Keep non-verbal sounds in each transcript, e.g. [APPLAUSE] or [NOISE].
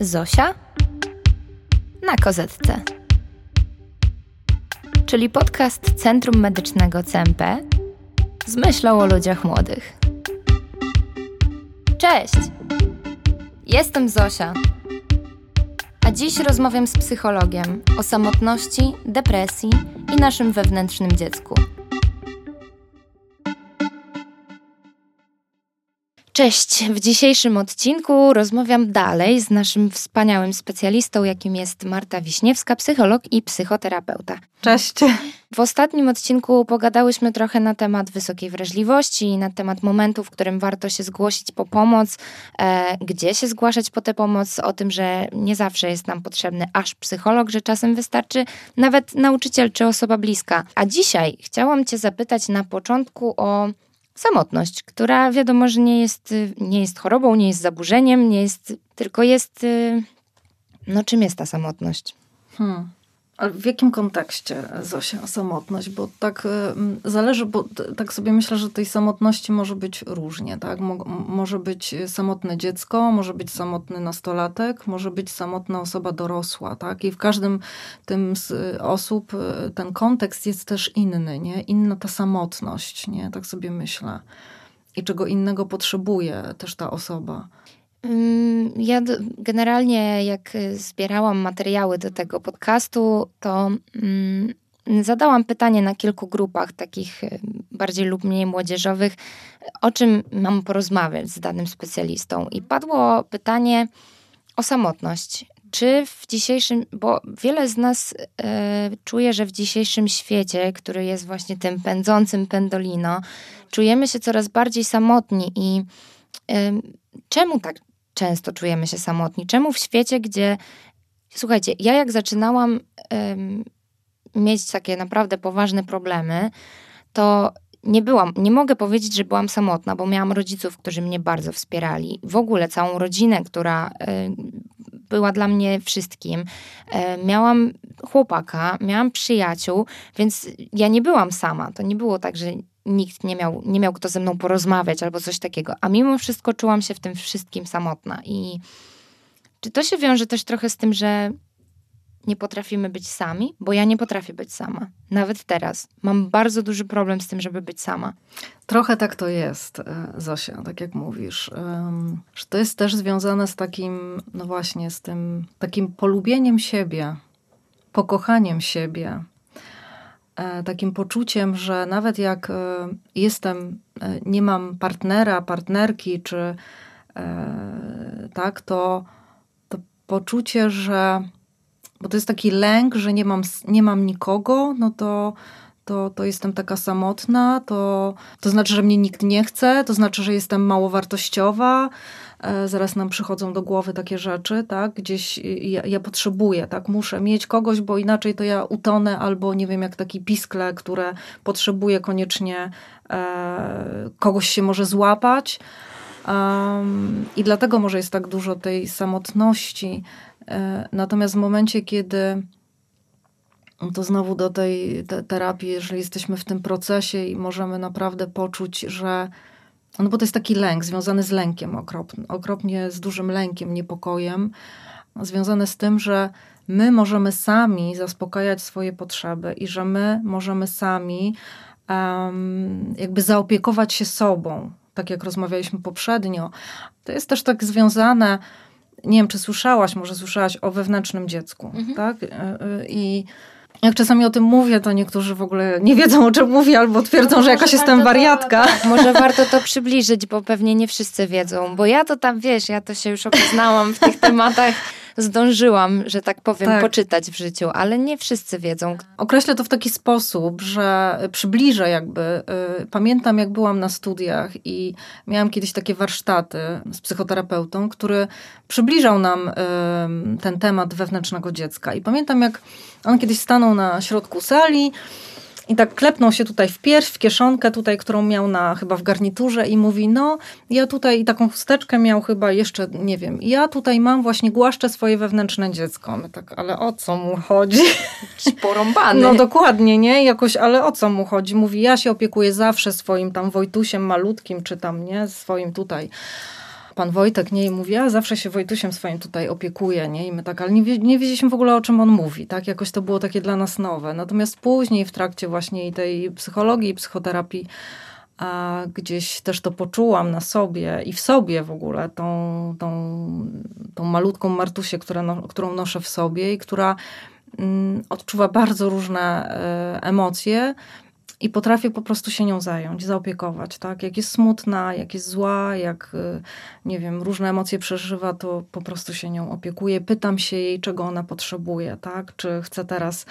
Zosia na kozetce. Czyli podcast Centrum Medycznego CMP z myślą o ludziach młodych. Cześć! Jestem Zosia. A dziś rozmawiam z psychologiem o samotności, depresji i naszym wewnętrznym dziecku. Cześć! W dzisiejszym odcinku rozmawiam dalej z naszym wspaniałym specjalistą, jakim jest Marta Wiśniewska, psycholog i psychoterapeuta. Cześć! W ostatnim odcinku pogadałyśmy trochę na temat wysokiej wrażliwości, na temat momentu, w którym warto się zgłosić po pomoc, e, gdzie się zgłaszać po tę pomoc, o tym, że nie zawsze jest nam potrzebny aż psycholog, że czasem wystarczy nawet nauczyciel czy osoba bliska. A dzisiaj chciałam Cię zapytać na początku o samotność, która wiadomo, że nie jest, nie jest chorobą, nie jest zaburzeniem, nie jest, tylko jest. Y, no, czym jest ta samotność? Hmm. Ale w jakim kontekście, Zosia, samotność? Bo tak y, zależy, bo tak sobie myślę, że tej samotności może być różnie, tak? Mo może być samotne dziecko, może być samotny nastolatek, może być samotna osoba dorosła, tak? I w każdym tym z osób y, ten kontekst jest też inny, nie? Inna ta samotność, nie? Tak sobie myślę. I czego innego potrzebuje też ta osoba. Ja generalnie, jak zbierałam materiały do tego podcastu, to zadałam pytanie na kilku grupach, takich y, bardziej lub mniej młodzieżowych, o czym mam porozmawiać z danym specjalistą. I padło pytanie o samotność. Czy w dzisiejszym, bo wiele z nas e, czuje, że w dzisiejszym świecie, który jest właśnie tym pędzącym pendolino, czujemy się coraz bardziej samotni i e, czemu tak często czujemy się samotni. Czemu w świecie, gdzie. Słuchajcie, ja jak zaczynałam um, mieć takie naprawdę poważne problemy, to nie byłam, nie mogę powiedzieć, że byłam samotna, bo miałam rodziców, którzy mnie bardzo wspierali. W ogóle całą rodzinę, która y, była dla mnie wszystkim. Y, miałam chłopaka, miałam przyjaciół, więc ja nie byłam sama. To nie było tak, że nikt nie miał, nie miał kto ze mną porozmawiać albo coś takiego. A mimo wszystko czułam się w tym wszystkim samotna. I czy to się wiąże też trochę z tym, że nie potrafimy być sami? Bo ja nie potrafię być sama. Nawet teraz. Mam bardzo duży problem z tym, żeby być sama. Trochę tak to jest, e, Zosia, tak jak mówisz. Że to jest też związane z takim, no właśnie, z tym takim polubieniem siebie, pokochaniem siebie, takim poczuciem, że nawet jak e, jestem, e, nie mam partnera, partnerki, czy tak, to, to poczucie, że bo to jest taki lęk, że nie mam, nie mam nikogo, no to, to, to jestem taka samotna, to, to znaczy, że mnie nikt nie chce, to znaczy, że jestem mało wartościowa, E, zaraz nam przychodzą do głowy takie rzeczy, tak? Gdzieś ja, ja, potrzebuję, tak? Muszę mieć kogoś, bo inaczej to ja utonę, albo nie wiem, jak taki piskle, które potrzebuje koniecznie e, kogoś się może złapać. Um, I dlatego może jest tak dużo tej samotności. E, natomiast w momencie, kiedy to znowu do tej te, terapii, jeżeli jesteśmy w tym procesie i możemy naprawdę poczuć, że no bo to jest taki lęk związany z lękiem okropnie, okropnie z dużym lękiem, niepokojem, związany z tym, że my możemy sami zaspokajać swoje potrzeby i że my możemy sami um, jakby zaopiekować się sobą, tak jak rozmawialiśmy poprzednio. To jest też tak związane, nie wiem, czy słyszałaś, może słyszałaś o wewnętrznym dziecku, mhm. tak? E, e, I jak czasami o tym mówię, to niektórzy w ogóle nie wiedzą, o czym mówię, albo twierdzą, no że jakaś jestem wariatka. To, tak, może [LAUGHS] warto to przybliżyć, bo pewnie nie wszyscy wiedzą. Bo ja to tam, wiesz, ja to się już obeznałam w tych tematach zdążyłam, że tak powiem, tak. poczytać w życiu, ale nie wszyscy wiedzą. Określę to w taki sposób, że przybliżę jakby. Y, pamiętam, jak byłam na studiach i miałam kiedyś takie warsztaty z psychoterapeutą, który przybliżał nam y, ten temat wewnętrznego dziecka. I pamiętam, jak on kiedyś stanął na środku sali i tak klepnął się tutaj w pierś, w kieszonkę tutaj, którą miał na chyba w garniturze i mówi, no ja tutaj i taką chusteczkę miał chyba jeszcze, nie wiem, ja tutaj mam właśnie, głaszczę swoje wewnętrzne dziecko. My tak, ale o co mu chodzi? Porąbany. No dokładnie, nie? Jakoś, ale o co mu chodzi? Mówi, ja się opiekuję zawsze swoim tam Wojtusiem malutkim, czy tam, nie? Swoim tutaj pan Wojtek, nie? I mówi, a zawsze się Wojtusiem swoim tutaj opiekuje, nie? I my tak, ale nie, nie wiedzieliśmy w ogóle o czym on mówi, tak? Jakoś to było takie dla nas nowe. Natomiast później w trakcie właśnie tej psychologii psychoterapii a gdzieś też to poczułam na sobie i w sobie w ogóle, tą, tą, tą malutką Martusię, która no, którą noszę w sobie i która mm, odczuwa bardzo różne y, emocje i potrafię po prostu się nią zająć, zaopiekować, tak? Jak jest smutna, jak jest zła, jak, y, nie wiem, różne emocje przeżywa, to po prostu się nią opiekuję. Pytam się jej, czego ona potrzebuje, tak? Czy chce teraz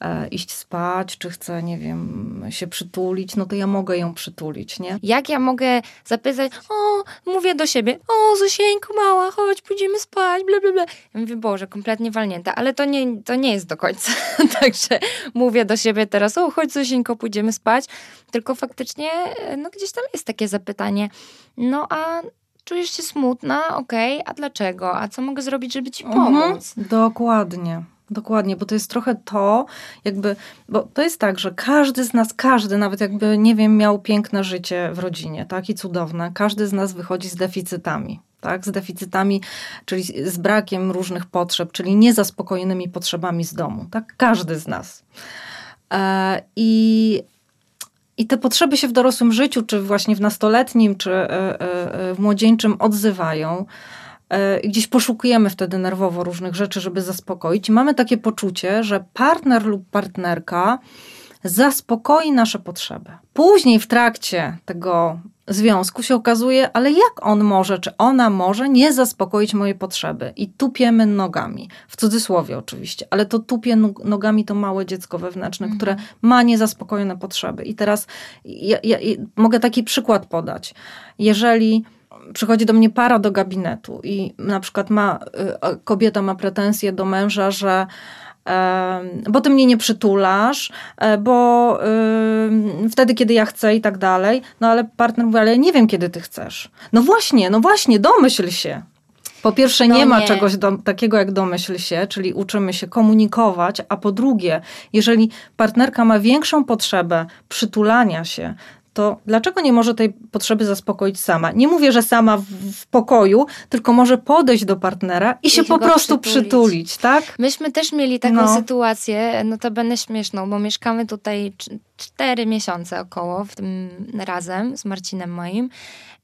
e, iść spać, czy chce, nie wiem, się przytulić, no to ja mogę ją przytulić, nie? Jak ja mogę zapytać, o, mówię do siebie, o, Zosieńku mała, chodź, pójdziemy spać, bla, bla, bla. Ja mówię, Boże, kompletnie walnięta, ale to nie, to nie jest do końca. [LAUGHS] Także mówię do siebie teraz, o, chodź Zosieńko, pójdziemy spać, tylko faktycznie no gdzieś tam jest takie zapytanie, no a czujesz się smutna, okej, okay, a dlaczego? A co mogę zrobić, żeby ci mhm. pomóc? Mhm, dokładnie. Dokładnie, bo to jest trochę to, jakby, bo to jest tak, że każdy z nas, każdy, nawet jakby, nie wiem, miał piękne życie w rodzinie, tak, i cudowne, każdy z nas wychodzi z deficytami, tak, z deficytami, czyli z brakiem różnych potrzeb, czyli niezaspokojonymi potrzebami z domu, tak, każdy z nas. E, I i te potrzeby się w dorosłym życiu, czy właśnie w nastoletnim, czy e, e, e, w młodzieńczym odzywają. Gdzieś poszukujemy wtedy nerwowo różnych rzeczy, żeby zaspokoić. I mamy takie poczucie, że partner lub partnerka zaspokoi nasze potrzeby. Później w trakcie tego związku się okazuje, ale jak on może, czy ona może nie zaspokoić mojej potrzeby? I tupiemy nogami. W cudzysłowie oczywiście, ale to tupie nogami to małe dziecko wewnętrzne, mhm. które ma niezaspokojone potrzeby. I teraz ja, ja, ja mogę taki przykład podać. Jeżeli przychodzi do mnie para do gabinetu i na przykład ma, y, kobieta ma pretensje do męża, że bo ty mnie nie przytulasz, e, bo wtedy, kiedy ja chcę i tak dalej. No ale partner mówi, ale ja nie wiem, kiedy ty chcesz. No właśnie, no właśnie, domyśl się. Po pierwsze, no nie ma czegoś do, takiego jak domyśl się, czyli uczymy się komunikować, a po drugie, jeżeli partnerka ma większą potrzebę przytulania się, to dlaczego nie może tej potrzeby zaspokoić sama? Nie mówię, że sama w, w pokoju, tylko może podejść do partnera i, I się po prostu przytulić. przytulić, tak? Myśmy też mieli taką no. sytuację, notabene śmieszną, bo mieszkamy tutaj cztery miesiące około w tym razem z Marcinem moim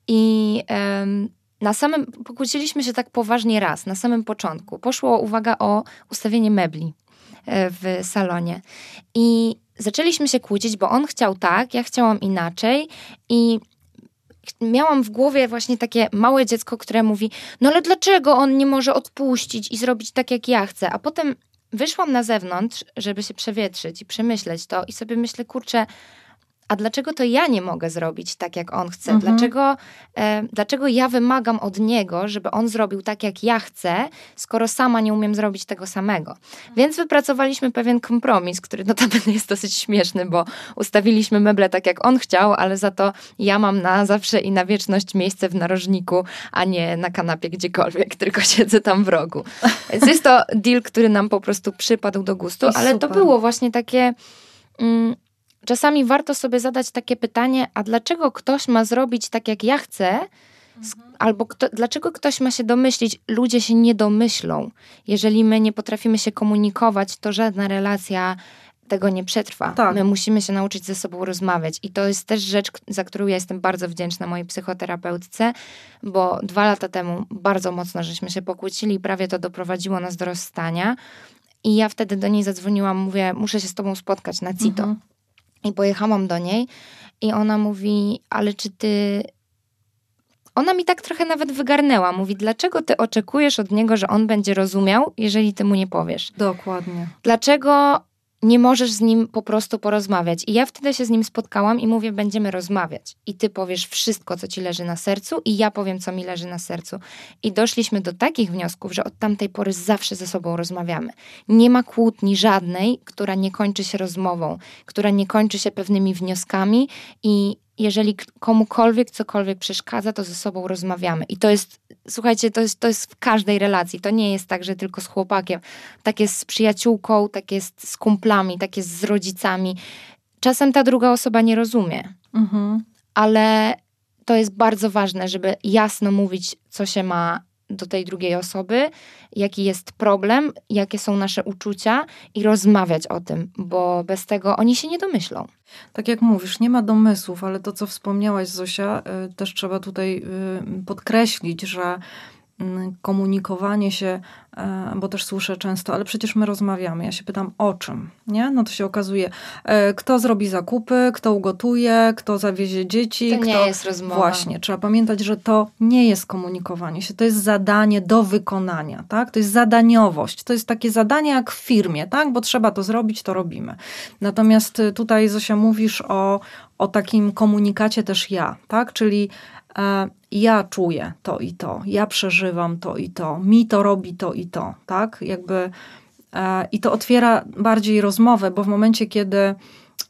i um, na samym, pokłóciliśmy się tak poważnie raz, na samym początku. Poszło, uwaga, o ustawienie mebli e, w salonie. I zaczęliśmy się kłócić, bo on chciał tak, ja chciałam inaczej i miałam w głowie właśnie takie małe dziecko, które mówi: No ale dlaczego on nie może odpuścić i zrobić tak, jak ja chcę? A potem wyszłam na zewnątrz, żeby się przewietrzyć i przemyśleć to, i sobie myślę: kurczę, a dlaczego to ja nie mogę zrobić tak, jak on chce? Mhm. Dlaczego, e, dlaczego ja wymagam od niego, żeby on zrobił tak, jak ja chcę, skoro sama nie umiem zrobić tego samego? Więc wypracowaliśmy pewien kompromis, który [LAUGHS] notabene jest dosyć śmieszny, bo ustawiliśmy meble tak, jak on chciał, ale za to ja mam na zawsze i na wieczność miejsce w narożniku, a nie na kanapie gdziekolwiek, [LAUGHS] tylko siedzę tam w rogu. Więc jest to deal, który nam po prostu przypadł do gustu, ale to było właśnie takie... Mm, czasami warto sobie zadać takie pytanie, a dlaczego ktoś ma zrobić tak, jak ja chcę, mhm. albo kto, dlaczego ktoś ma się domyślić? Ludzie się nie domyślą. Jeżeli my nie potrafimy się komunikować, to żadna relacja tego nie przetrwa. Tak. My musimy się nauczyć ze sobą rozmawiać. I to jest też rzecz, za którą ja jestem bardzo wdzięczna mojej psychoterapeutce, bo dwa lata temu bardzo mocno żeśmy się pokłócili, prawie to doprowadziło nas do rozstania. I ja wtedy do niej zadzwoniłam, mówię, muszę się z tobą spotkać na CITO. Mhm. I pojechałam do niej i ona mówi, ale czy ty... Ona mi tak trochę nawet wygarnęła. Mówi, dlaczego ty oczekujesz od niego, że on będzie rozumiał, jeżeli ty mu nie powiesz? Dokładnie. Dlaczego nie możesz z nim po prostu porozmawiać. I ja wtedy się z nim spotkałam i mówię, będziemy rozmawiać. I ty powiesz wszystko, co ci leży na sercu, i ja powiem, co mi leży na sercu. I doszliśmy do takich wniosków, że od tamtej pory zawsze ze sobą rozmawiamy. Nie ma kłótni żadnej, która nie kończy się rozmową, która nie kończy się pewnymi wnioskami i jeżeli komukolwiek cokolwiek przeszkadza, to ze sobą rozmawiamy. I to jest, słuchajcie, to jest, to jest w każdej relacji. To nie jest tak, że tylko z chłopakiem. Tak jest z przyjaciółką, tak jest z kumplami, tak jest z rodzicami. Czasem ta druga osoba nie rozumie, mhm. ale to jest bardzo ważne, żeby jasno mówić, co się ma do tej drugiej osoby, jaki jest problem, jakie są nasze uczucia i rozmawiać o tym, bo bez tego oni się nie domyślą. Tak jak mówisz, nie ma domysłów, ale to, co wspomniałaś, Zosia, y, też trzeba tutaj y, podkreślić, że komunikowanie się E, bo też słyszę często, ale przecież my rozmawiamy. Ja się pytam o czym, nie? No to się okazuje, e, kto zrobi zakupy, kto ugotuje, kto zawiezie dzieci. To kto... nie jest rozmowa. Właśnie, trzeba pamiętać, że to nie jest komunikowanie się, to jest zadanie do wykonania, tak? To jest zadaniowość, to jest takie zadanie jak w firmie, tak? Bo trzeba to zrobić, to robimy. Natomiast y, tutaj, Zosia, mówisz o, o takim komunikacie też ja, tak? Czyli ja czuję to i to, ja przeżywam to i to, mi to robi to i to, tak? Jakby e, i to otwiera bardziej rozmowę, bo w momencie, kiedy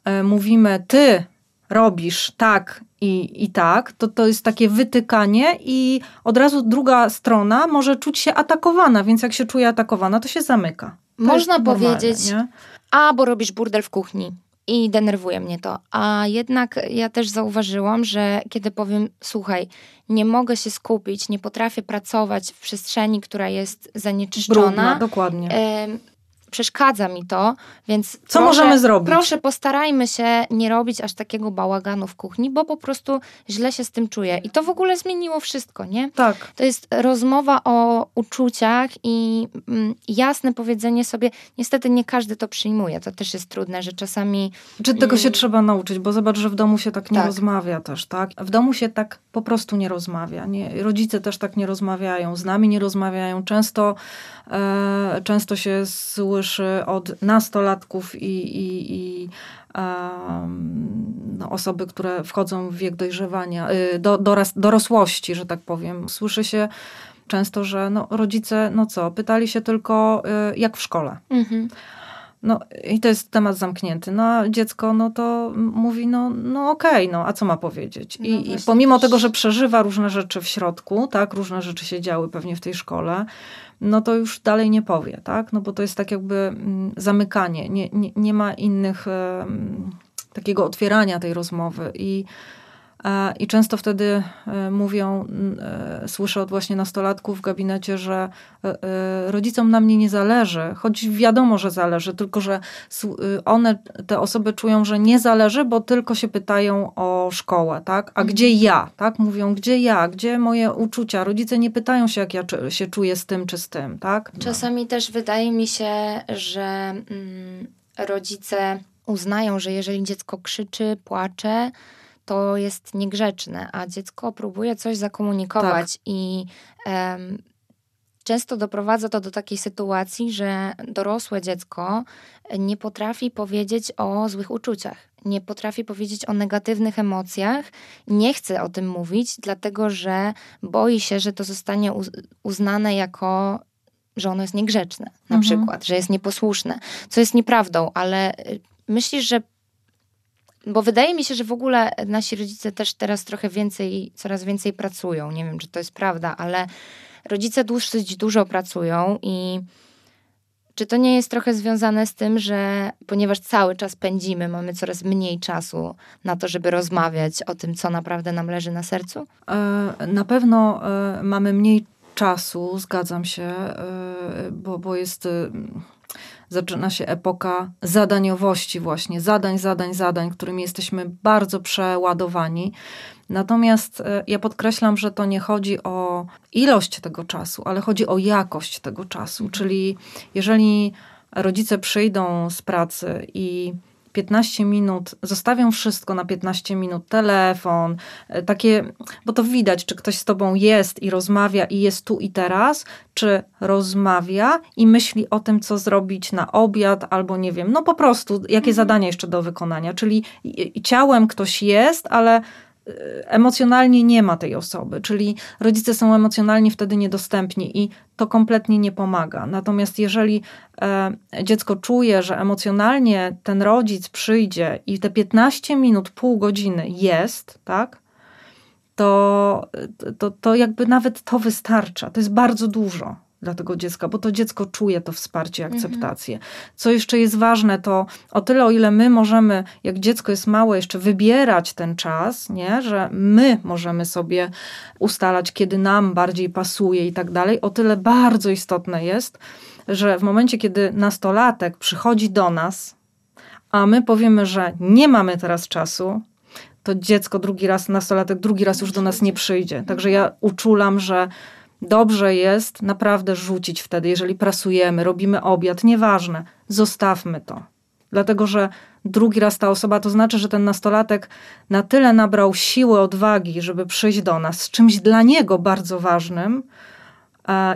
e, mówimy ty robisz tak i, i tak, to to jest takie wytykanie i od razu druga strona może czuć się atakowana, więc jak się czuje atakowana, to się zamyka. To Można powiedzieć, nie? a bo robisz burdel w kuchni i denerwuje mnie to. A jednak ja też zauważyłam, że kiedy powiem, słuchaj, nie mogę się skupić, nie potrafię pracować w przestrzeni, która jest zanieczyszczona. Brudna, dokładnie przeszkadza mi to, więc. Co proszę, możemy zrobić? Proszę, postarajmy się nie robić aż takiego bałaganu w kuchni, bo po prostu źle się z tym czuję. I to w ogóle zmieniło wszystko, nie? Tak. To jest rozmowa o uczuciach i mm, jasne powiedzenie sobie. Niestety nie każdy to przyjmuje. To też jest trudne, że czasami. Czy tego się mm, trzeba nauczyć, bo zobacz, że w domu się tak nie tak. rozmawia też, tak? W domu się tak po prostu nie rozmawia. Nie? Rodzice też tak nie rozmawiają, z nami nie rozmawiają. Często, e, często się słyszy słyszy od nastolatków i, i, i um, no, osoby, które wchodzą w wiek dojrzewania, y, do, doras, dorosłości, że tak powiem. Słyszy się często, że no, rodzice, no co, pytali się tylko y, jak w szkole. Mhm. No i to jest temat zamknięty. No a dziecko no to mówi, no, no okej, okay, no a co ma powiedzieć? I, no i pomimo też... tego, że przeżywa różne rzeczy w środku, tak, różne rzeczy się działy pewnie w tej szkole, no to już dalej nie powie, tak? No bo to jest tak jakby mm, zamykanie. Nie, nie, nie ma innych takiego otwierania tej rozmowy i I często wtedy e, mówią, e, słyszę od właśnie nastolatków w gabinecie, że rodzicom na mnie nie zależy, choć wiadomo, że zależy, tylko że one, te osoby czują, że nie zależy, bo tylko się pytają o szkołę, tak? A gdzie mhm. ja, tak? Mówią, gdzie ja, gdzie moje uczucia? Rodzice nie pytają się, jak ja się czuję z tym czy z tym, tak? No. Czasami też wydaje mi się, że mm, rodzice uznają, że jeżeli dziecko krzyczy, płacze, to jest niegrzeczne, a dziecko próbuje coś zakomunikować tak. i um, często doprowadza to do takiej sytuacji, że dorosłe dziecko nie potrafi powiedzieć o złych uczuciach, nie potrafi powiedzieć o negatywnych emocjach, nie chce o tym mówić, dlatego że boi się, że to zostanie uznane jako że ono jest niegrzeczne, na mhm. przykład, że jest nieposłuszne, co jest nieprawdą, ale y, myślisz, że bo wydaje mi się, że w ogóle nasi rodzice też teraz trochę więcej, coraz więcej pracują. Nie wiem, czy to jest prawda, ale rodzice dosyć dużo pracują i czy to nie jest trochę związane z tym, że ponieważ cały czas pędzimy, mamy coraz mniej czasu na to, żeby rozmawiać o tym, co naprawdę nam leży na sercu? E, na pewno e, mamy mniej czasu, zgadzam się, e, bo, bo jest zaczyna się epoka zadaniowości właśnie, zadań, zadań, zadań, którymi jesteśmy bardzo przeładowani. Natomiast e, ja podkreślam, że to nie chodzi o ilość tego czasu, ale chodzi o jakość tego czasu. Czyli jeżeli rodzice przyjdą z pracy i 15 minut, zostawią wszystko na 15 minut, telefon, e, takie, bo to widać, czy ktoś z tobą jest i rozmawia i jest tu i teraz, czy rozmawia i myśli o tym, co zrobić na obiad, albo nie wiem, no po prostu, jakie mhm. zadania jeszcze do wykonania. Czyli ciałem ktoś jest, ale emocjonalnie nie ma tej osoby, czyli rodzice są emocjonalnie wtedy niedostępni i to kompletnie nie pomaga. Natomiast jeżeli e, dziecko czuje, że emocjonalnie ten rodzic przyjdzie i te 15 minut, pół godziny jest, tak, to, to, to jakby nawet to wystarcza. To jest bardzo dużo. Dla tego dziecka, bo to dziecko czuje to wsparcie, akceptację. Mhm. Co jeszcze jest ważne, to o tyle, o ile my możemy, jak dziecko jest małe, jeszcze wybierać ten czas, nie? że my możemy sobie ustalać, kiedy nam bardziej pasuje i tak dalej, o tyle bardzo istotne jest, że w momencie, kiedy nastolatek przychodzi do nas, a my powiemy, że nie mamy teraz czasu, to dziecko drugi raz, nastolatek drugi raz już do nas nie przyjdzie. Także ja uczulam, że dobrze jest naprawdę rzucić wtedy, jeżeli prasujemy, robimy obiad, nieważne, zostawmy to. Dlatego, że drugi raz ta osoba, to znaczy, że ten nastolatek na tyle nabrał siły, odwagi, żeby przyjść do nas z czymś dla niego bardzo ważnym,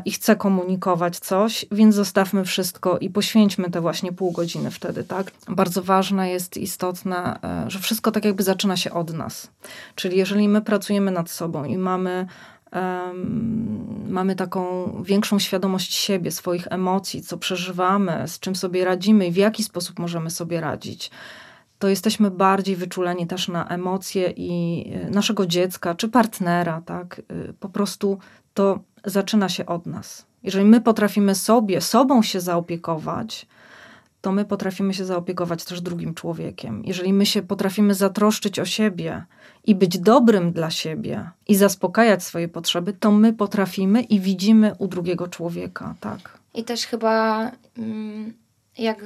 i chce komunikować coś, więc zostawmy wszystko i poświęćmy te właśnie pół godziny wtedy, tak? Bardzo ważne jest, istotne, e, że wszystko tak jakby zaczyna się od nas. Czyli jeżeli my pracujemy nad sobą i mamy Um, mamy taką większą świadomość siebie, swoich emocji, co przeżywamy, z czym sobie radzimy i w jaki sposób możemy sobie radzić, to jesteśmy bardziej wyczuleni też na emocje i e, naszego dziecka czy partnera, tak? E, po prostu to zaczyna się od nas. Jeżeli my potrafimy sobie, sobą się zaopiekować, to my potrafimy się zaopiekować też drugim człowiekiem. Jeżeli my się potrafimy zatroszczyć o siebie i być dobrym dla siebie i zaspokajać swoje potrzeby, to my potrafimy i widzimy u drugiego człowieka, tak. I też chyba mm, jak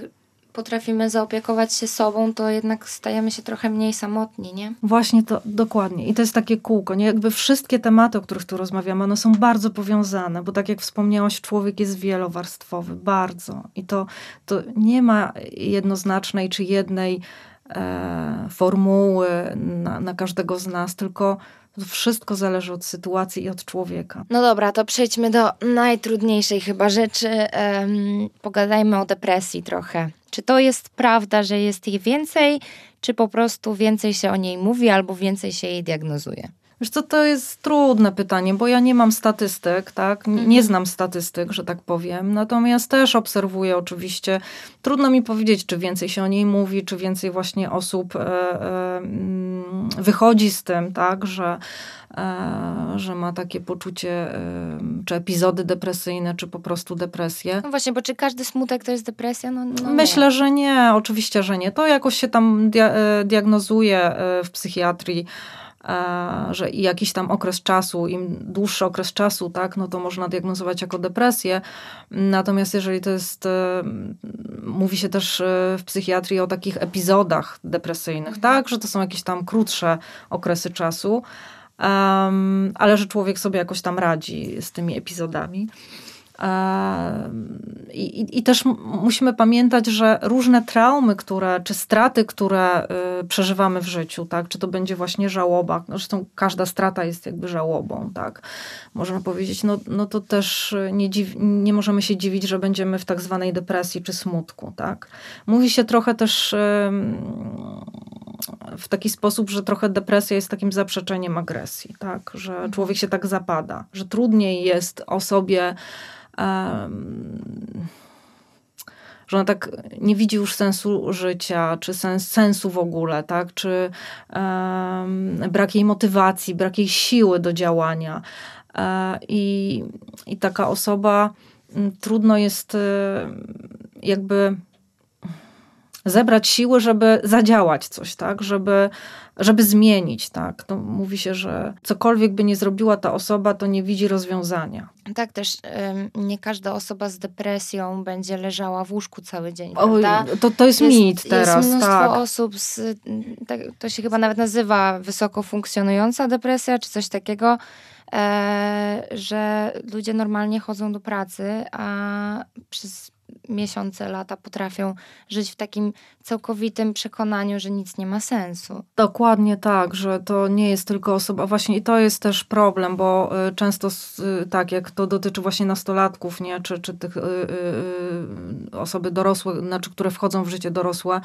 potrafimy zaopiekować się sobą, to jednak stajemy się trochę mniej samotni, nie? Właśnie to, dokładnie. I to jest takie kółko, nie? Jakby wszystkie tematy, o których tu rozmawiamy, one są bardzo powiązane, bo tak jak wspomniałaś, człowiek jest wielowarstwowy, bardzo. I to, to nie ma jednoznacznej czy jednej formuły na, na każdego z nas, tylko wszystko zależy od sytuacji i od człowieka. No dobra, to przejdźmy do najtrudniejszej chyba rzeczy. Um, pogadajmy o depresji trochę. Czy to jest prawda, że jest jej więcej, czy po prostu więcej się o niej mówi, albo więcej się jej diagnozuje? Wiesz co, to jest trudne pytanie, bo ja nie mam statystyk, tak? Nie, nie mhm. znam statystyk, że tak powiem. Natomiast też obserwuję oczywiście. Trudno mi powiedzieć, czy więcej się o niej mówi, czy więcej właśnie osób e, e, mm, wychodzi z tym, tak, że, e, że ma takie poczucie, e, czy epizody depresyjne, czy po prostu depresję. No właśnie, bo czy każdy smutek to jest depresja? No, no Myślę, że nie, oczywiście, że nie. To jakoś się tam dia e, diagnozuje e, w psychiatrii że jakiś tam okres czasu, im dłuższy okres czasu, tak, no to można diagnozować jako depresję. Natomiast jeżeli to jest, e, mówi się też e, w psychiatrii o takich epizodach depresyjnych, mhm. tak, że to są jakieś tam krótsze okresy czasu, um, ale że człowiek sobie jakoś tam radzi z tymi epizodami. I, I, też musimy pamiętać, że różne traumy, które, czy straty, które y, przeżywamy w życiu, tak, czy to będzie właśnie żałoba, zresztą każda strata jest jakby żałobą, tak, można powiedzieć, no, no to też nie, dziw, nie możemy się dziwić, że będziemy w tak zwanej depresji czy smutku, tak. Mówi się trochę też w taki sposób, że trochę depresja jest takim zaprzeczeniem agresji, tak, że człowiek się tak zapada, że trudniej jest osobie że ona tak nie widzi już sensu życia, czy sens, sensu w ogóle, tak? czy brak jej motywacji, brak jej siły do działania. E, I, I taka osoba mm, trudno jest e, jakby zebrać siły, żeby zadziałać coś, tak? Żeby, żeby zmienić, tak? Mówi się, że cokolwiek by nie zrobiła ta osoba, to nie widzi rozwiązania. Tak, też nie każda osoba z depresją będzie leżała w łóżku cały dzień, prawda? to, to jest, jest mit teraz, Jest mnóstwo tak. osób, z, tak, to się chyba nawet nazywa wysoko funkcjonująca depresja, czy coś takiego, e, że ludzie normalnie chodzą do pracy, a przez miesiące, lata potrafią żyć w takim całkowitym przekonaniu, że nic nie ma sensu. Dokładnie tak, że to nie jest tylko osoba, właśnie i to jest też problem, bo y, często y, tak, jak to dotyczy właśnie nastolatków, nie, czy, czy tych y, osoby dorosłe, znaczy, które wchodzą w życie dorosłe,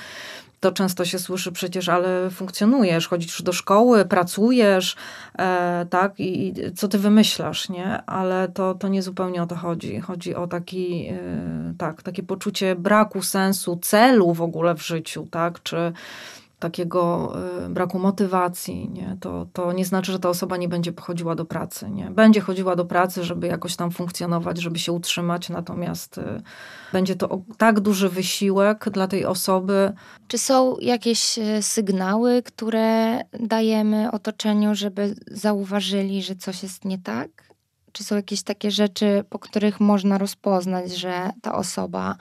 to często się słyszy przecież, ale funkcjonujesz, chodzisz do szkoły, pracujesz, e, tak, i, i, co ty wymyślasz, nie? Ale to, to nie zupełnie o to chodzi. Chodzi o taki, tak, takie poczucie braku sensu, celu w ogóle w życiu, tak, czy takiego y, braku motywacji, nie? To, to nie znaczy, że ta osoba nie będzie chodziła do pracy. Nie? Będzie chodziła do pracy, żeby jakoś tam funkcjonować, żeby się utrzymać, natomiast y, będzie to tak duży wysiłek dla tej osoby. Czy są jakieś y, sygnały, które dajemy otoczeniu, żeby zauważyli, że coś jest nie tak? Czy są jakieś takie rzeczy, po których można rozpoznać, że ta osoba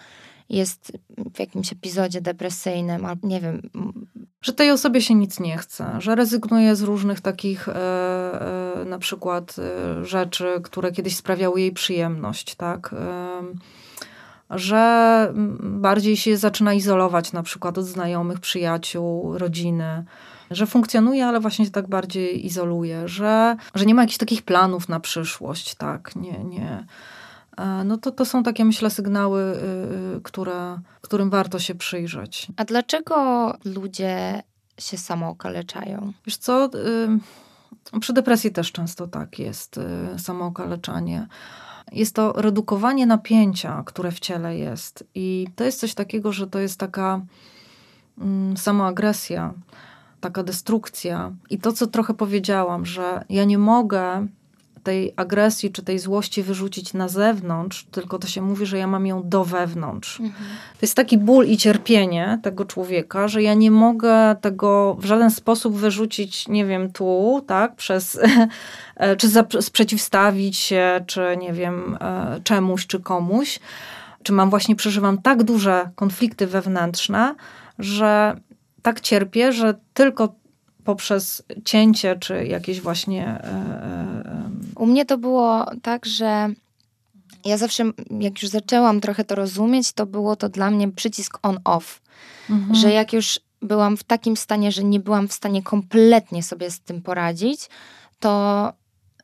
jest w jakimś epizodzie depresyjnym, albo nie wiem. Że tej osobie się nic nie chce, że rezygnuje z różnych takich e, e, na przykład e, rzeczy, które kiedyś sprawiały jej przyjemność, tak? Że bardziej się zaczyna izolować na przykład od znajomych, przyjaciół, rodziny że funkcjonuje, ale właśnie się tak bardziej izoluje, że, że nie ma jakichś takich planów na przyszłość, tak, nie, nie, E, no to, to są takie, myślę, sygnały, y, y, które, którym warto się przyjrzeć. A dlaczego ludzie się samookaleczają? Wiesz co, y, przy depresji też często tak jest, samookaleczanie. Jest to redukowanie napięcia, które w ciele jest. I to jest coś takiego, że to jest taka mm, samoagresja, taka destrukcja. I to, co trochę powiedziałam, że ja nie mogę tej agresji czy tej złości wyrzucić na zewnątrz, tylko to się mówi, że ja mam ją do wewnątrz. Mhm. To jest taki ból i cierpienie tego człowieka, że ja nie mogę tego w żaden sposób wyrzucić, nie wiem, tu, tak, przez, [LAUGHS] czy sprzeciwstawić się, czy nie wiem, e, czemuś, czy komuś. Czy mam właśnie, przeżywam tak duże konflikty wewnętrzne, że tak cierpię, że tylko poprzez cięcie, czy jakieś właśnie. E, e, U mnie to było tak, że ja zawsze, jak już zaczęłam trochę to rozumieć, to było to dla mnie przycisk on-off. Mhm. Że jak już byłam w takim stanie, że nie byłam w stanie kompletnie sobie z tym poradzić, to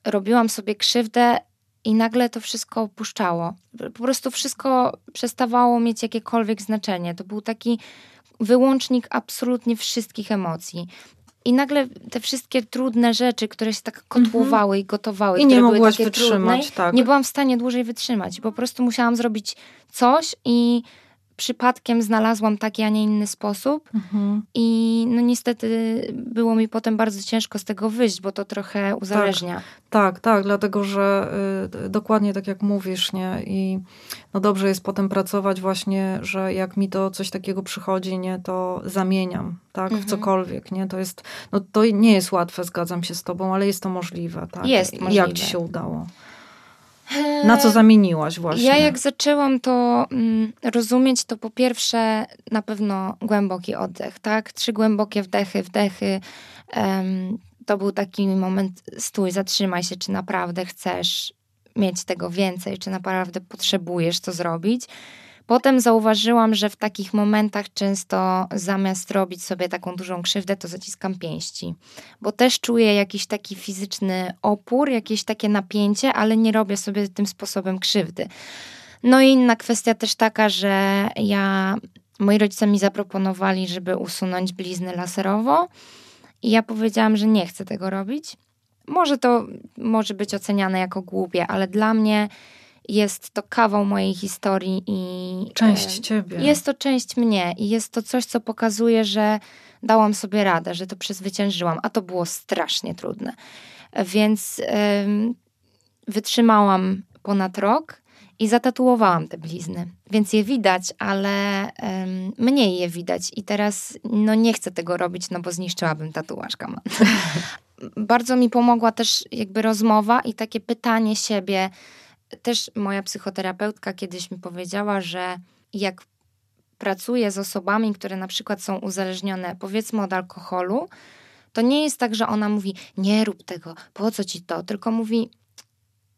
robiłam sobie krzywdę i nagle to wszystko opuszczało. Po prostu wszystko przestawało mieć jakiekolwiek znaczenie. To był taki wyłącznik absolutnie wszystkich emocji. I nagle te wszystkie trudne rzeczy, które się tak kotłowały i gotowały, I nie które były takie wytrzymać, trudne, tak. nie byłam w stanie dłużej wytrzymać. Po prostu musiałam zrobić coś i przypadkiem znalazłam taki, a nie inny sposób. Mhm. I no niestety było mi potem bardzo ciężko z tego wyjść, bo to trochę uzależnia. Tak, tak, tak dlatego że y, dokładnie tak jak mówisz, nie? I no dobrze jest potem pracować właśnie, że jak mi to coś takiego przychodzi, nie, to zamieniam, tak, mhm. w cokolwiek, nie? To jest, no to nie jest łatwe, zgadzam się z tobą, ale jest to możliwe, tak? Jest możliwe. Jak ci się udało? Na co zamieniłaś właśnie? Ja jak zaczęłam to mm, rozumieć, to po pierwsze na pewno głęboki oddech, tak? Trzy głębokie wdechy, wdechy. Um, to był taki moment, stój, zatrzymaj się, czy naprawdę chcesz mieć tego więcej, czy naprawdę potrzebujesz to zrobić. Potem zauważyłam, że w takich momentach często zamiast robić sobie taką dużą krzywdę, to zaciskam pięści, bo też czuję jakiś taki fizyczny opór, jakieś takie napięcie, ale nie robię sobie tym sposobem krzywdy. No i inna kwestia też taka, że ja, moi rodzice mi zaproponowali, żeby usunąć blizny laserowo i ja powiedziałam, że nie chcę tego robić. Może to może być oceniane jako głupie, ale dla mnie jest to kawał mojej historii i. Część e, ciebie. Jest to część mnie i jest to coś, co pokazuje, że dałam sobie radę, że to przezwyciężyłam, a to było strasznie trudne. Więc wytrzymałam ponad rok i zatatuowałam te blizny. Więc je widać, ale mniej je widać. I teraz no nie chcę tego robić, no bo zniszczyłabym tatuaż kaman. [LAUGHS] Bardzo mi pomogła też jakby rozmowa i takie pytanie siebie, też moja psychoterapeutka kiedyś mi powiedziała, że jak pracuję z osobami, które na przykład są uzależnione, powiedzmy od alkoholu, to nie jest tak, że ona mówi: Nie rób tego, po co ci to, tylko mówi: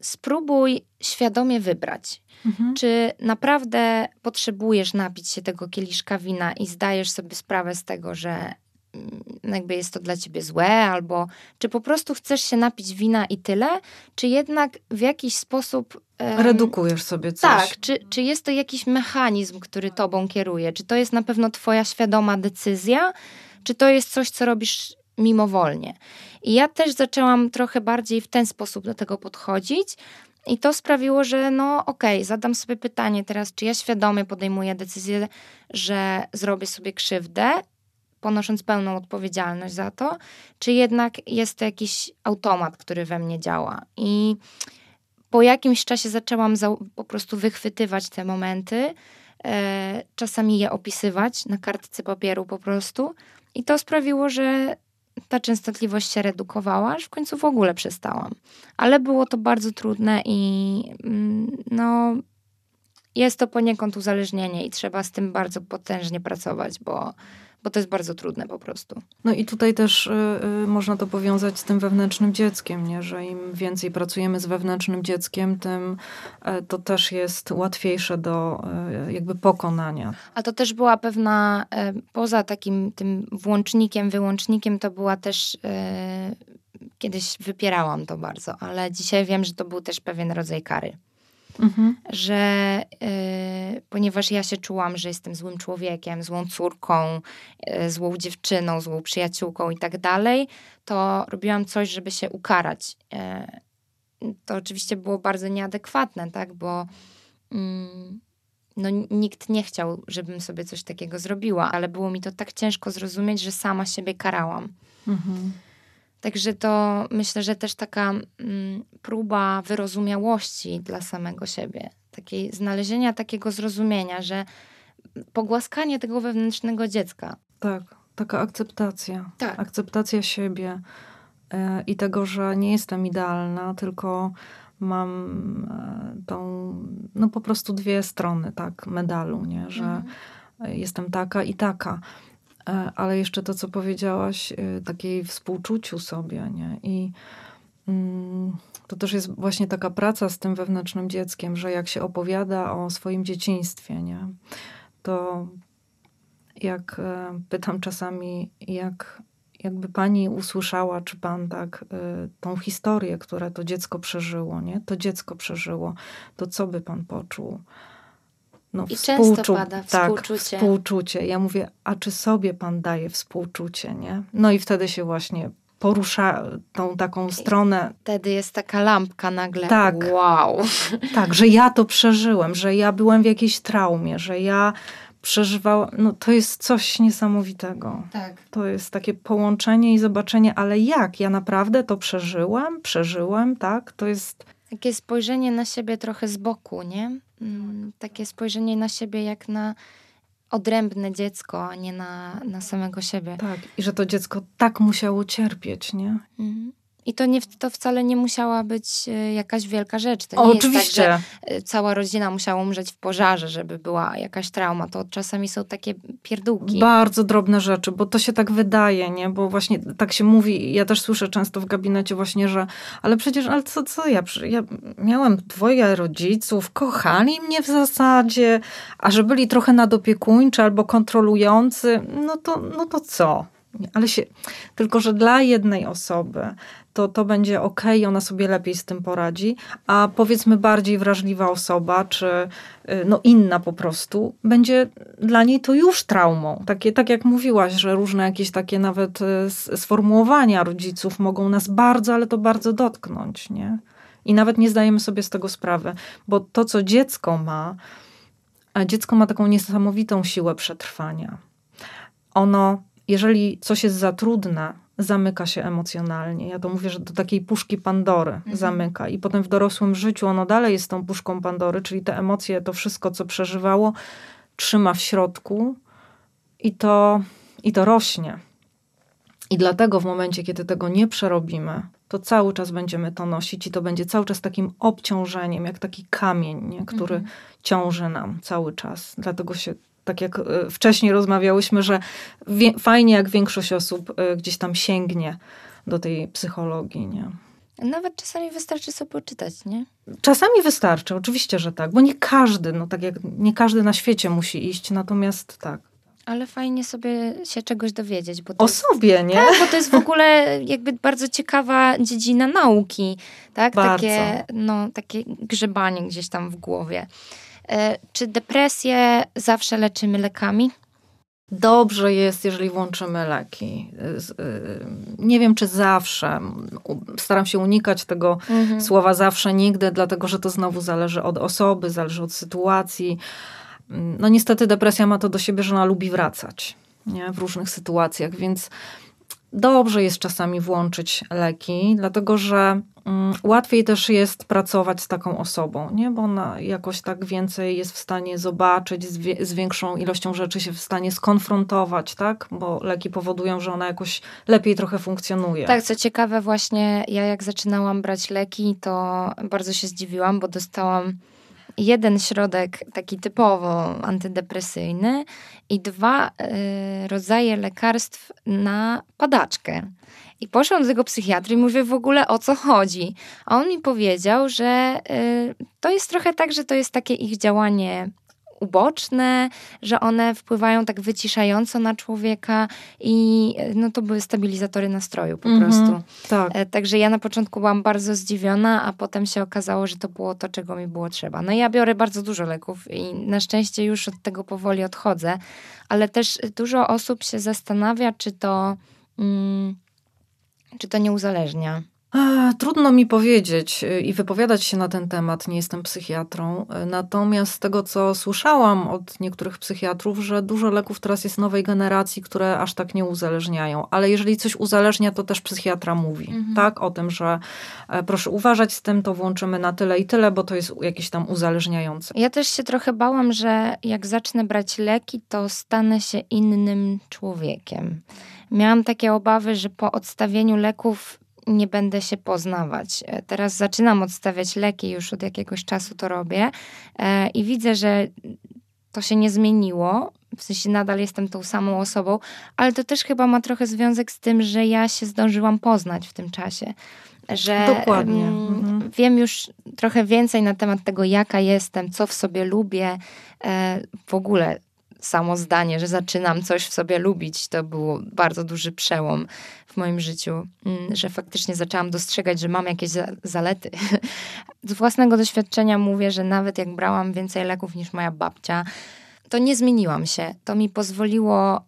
Spróbuj świadomie wybrać. Mhm. Czy naprawdę potrzebujesz napić się tego kieliszka wina i zdajesz sobie sprawę z tego, że Mm, jakby jest to dla ciebie złe, albo czy po prostu chcesz się napić wina i tyle, czy jednak w jakiś sposób. Redukujesz sobie coś. Tak, czy, czy jest to jakiś mechanizm, który tobą kieruje? Czy to jest na pewno twoja świadoma decyzja, czy to jest coś, co robisz mimowolnie? I ja też zaczęłam trochę bardziej w ten sposób do tego podchodzić. I to sprawiło, że no okej, okay, zadam sobie pytanie teraz, czy ja świadomie podejmuję decyzję, że zrobię sobie krzywdę ponosząc pełną odpowiedzialność za to, czy jednak jest to jakiś automat, który we mnie działa. I po jakimś czasie zaczęłam po prostu wychwytywać te momenty, e, czasami je opisywać na kartce papieru po prostu. I to sprawiło, że ta częstotliwość się redukowała, aż w końcu w ogóle przestałam. Ale było to bardzo trudne i mm, no, jest to poniekąd uzależnienie i trzeba z tym bardzo potężnie pracować, bo bo to jest bardzo trudne po prostu. No i tutaj też y, y, można to powiązać z tym wewnętrznym dzieckiem, nie? że im więcej pracujemy z wewnętrznym dzieckiem, tym y, to też jest łatwiejsze do y, jakby pokonania. A to też była pewna, y, poza takim tym włącznikiem, wyłącznikiem, to była też kiedyś wypierałam to bardzo, ale dzisiaj wiem, że to był też pewien rodzaj kary. Mhm. Że y, ponieważ ja się czułam, że jestem złym człowiekiem, złą córką, y, złą dziewczyną, złą przyjaciółką i tak dalej, to robiłam coś, żeby się ukarać. Y, to oczywiście było bardzo nieadekwatne, tak, bo mm, no, nikt nie chciał, żebym sobie coś takiego zrobiła, ale było mi to tak ciężko zrozumieć, że sama siebie karałam. Mhm. Także to myślę, że też taka mm, próba wyrozumiałości dla samego siebie, takiej znalezienia takiego zrozumienia, że pogłaskanie tego wewnętrznego dziecka. Tak, taka akceptacja. Tak. Akceptacja siebie e, i tego, że nie jestem idealna, tylko mam e, tą, no po prostu dwie strony, tak, medalu, nie? Że mhm. jestem taka i taka. E, ale jeszcze to, co powiedziałaś, e, takiej współczuciu sobie, nie? I mm, to też jest właśnie taka praca z tym wewnętrznym dzieckiem, że jak się opowiada o swoim dzieciństwie, nie? To jak e, pytam czasami, jak jakby pani usłyszała, czy pan tak, tą historię, które to dziecko przeżyło, nie? To dziecko przeżyło, to co by pan poczuł? No, I często pada tak, współczucie. współczucie. Ja mówię, a czy sobie pan daje współczucie, nie? No i wtedy się właśnie porusza tą taką stronę. Wtedy jest taka lampka nagle. Tak. Wow. [LAUGHS] Tak, że ja to przeżyłem, że ja byłem w jakiejś traumie, że ja przeżywałam. No to jest coś niesamowitego. Tak. To jest takie połączenie i zobaczenie, ale jak? Ja naprawdę to przeżyłem, przeżyłem, tak? To jest. Takie spojrzenie na siebie trochę z boku, nie? Mm, takie spojrzenie na siebie jak na odrębne dziecko, a nie na, na samego siebie. Tak, i że to dziecko tak musiało cierpieć, nie? Mhm. I to, nie, to wcale nie musiała być e, jakaś wielka rzecz. To nie oczywiście. Jest tak, że e, cała rodzina musiała umrzeć w pożarze, żeby była jakaś trauma. To czasami są takie pierdółki. Bardzo drobne rzeczy, bo to się tak wydaje, nie? Bo właśnie tak się mówi, ja też słyszę często w gabinecie właśnie, że ale przecież, ale co, co ja? Ja miałem dwoje rodziców, kochali mnie w zasadzie, a że byli trochę nadopiekuńczy albo kontrolujący, no to, no to co? Ale się, tylko, że dla jednej osoby to to będzie ok, ona sobie lepiej z tym poradzi, a powiedzmy bardziej wrażliwa osoba, czy y, no inna po prostu, będzie dla niej to już traumą. Takie, tak jak mówiłaś, że różne jakieś takie nawet y, sformułowania rodziców mogą nas bardzo, ale to bardzo dotknąć, nie? I nawet nie zdajemy sobie z tego sprawy, bo to, co dziecko ma, a dziecko ma taką niesamowitą siłę przetrwania. Ono, jeżeli coś jest za trudne, zamyka się emocjonalnie. Ja to mówię, że do takiej puszki Pandory mhm. zamyka. I potem w dorosłym życiu ono dalej jest tą puszką Pandory, czyli te emocje, to wszystko, co przeżywało, trzyma w środku i to, i to rośnie. I dlatego w momencie, kiedy tego nie przerobimy, to cały czas będziemy to nosić i to będzie cały czas takim obciążeniem, jak taki kamień, nie? który mhm. ciąży nam cały czas. Dlatego się tak jak e, wcześniej rozmawiałyśmy, że fajnie, jak większość osób e, gdzieś tam sięgnie do tej psychologii, nie? Nawet czasami wystarczy sobie poczytać, nie? Czasami wystarczy, oczywiście, że tak, bo nie każdy, no tak jak nie każdy na świecie musi iść, natomiast tak. Ale fajnie sobie się czegoś dowiedzieć. Bo o jest, sobie, nie? Tak, bo to jest w ogóle [LAUGHS] jakby bardzo ciekawa dziedzina nauki, tak? Bardzo. Takie, no, takie grzebanie gdzieś tam w głowie. E, czy depresję zawsze leczymy lekami? Dobrze jest, jeżeli włączymy leki. E, nie wiem, czy zawsze. Staram się unikać tego mhm. słowa zawsze, nigdy, dlatego że to znowu zależy od osoby, zależy od sytuacji. No niestety depresja ma to do siebie, że ona lubi wracać. nie? w różnych sytuacjach, więc dobrze jest czasami włączyć leki, dlatego że mm, łatwiej też jest pracować z taką osobą, nie? bo ona jakoś tak więcej jest w stanie zobaczyć, z, większą ilością rzeczy się w stanie skonfrontować, tak? bo leki powodują, że ona jakoś lepiej trochę funkcjonuje. Tak, co ciekawe, właśnie ja jak zaczynałam brać leki, to bardzo się zdziwiłam, bo dostałam jeden środek taki typowo antydepresyjny i dwa y, rodzaje lekarstw na padaczkę. I poszłam do tego psychiatry i mówię w ogóle o co chodzi. A on mi powiedział, że y, to jest trochę tak, że to jest takie ich działanie uboczne, że one wpływają tak wyciszająco na człowieka i no to były stabilizatory nastroju po mhm, prostu. Tak. E, także ja na początku byłam bardzo zdziwiona, a potem się okazało, że to było to, czego mi było trzeba. No ja biorę bardzo dużo leków i na szczęście już od tego powoli odchodzę, ale też dużo osób się zastanawia, czy to, mm, czy to nie uzależnia. Trudno mi powiedzieć y, i wypowiadać się na ten temat, nie jestem psychiatrą. Y, natomiast z tego, co słyszałam od niektórych psychiatrów, że dużo leków teraz jest nowej generacji, które aż tak nie uzależniają. Ale jeżeli coś uzależnia, to też psychiatra mówi, mhm. tak? O tym, że e, proszę uważać z tym, to włączymy na tyle i tyle, bo to jest jakieś tam uzależniające. Ja też się trochę bałam, że jak zacznę brać leki, to stanę się innym człowiekiem. Miałam takie obawy, że po odstawieniu leków nie będę się poznawać. E, teraz zaczynam odstawiać leki, już od jakiegoś czasu to robię e, i widzę, że to się nie zmieniło. W sensie nadal jestem tą samą osobą, ale to też chyba ma trochę związek z tym, że ja się zdążyłam poznać w tym czasie. Że Dokładnie. Mhm. wiem już trochę więcej na temat tego, jaka jestem, co w sobie lubię. E, w ogóle samo zdanie, że zaczynam coś w sobie lubić, to był bardzo duży przełom w moim życiu, mm, że faktycznie zaczęłam dostrzegać, że mam jakieś zalety. [LAUGHS] Z własnego doświadczenia mówię, że nawet jak brałam więcej leków niż moja babcia, to nie zmieniłam się. To mi pozwoliło,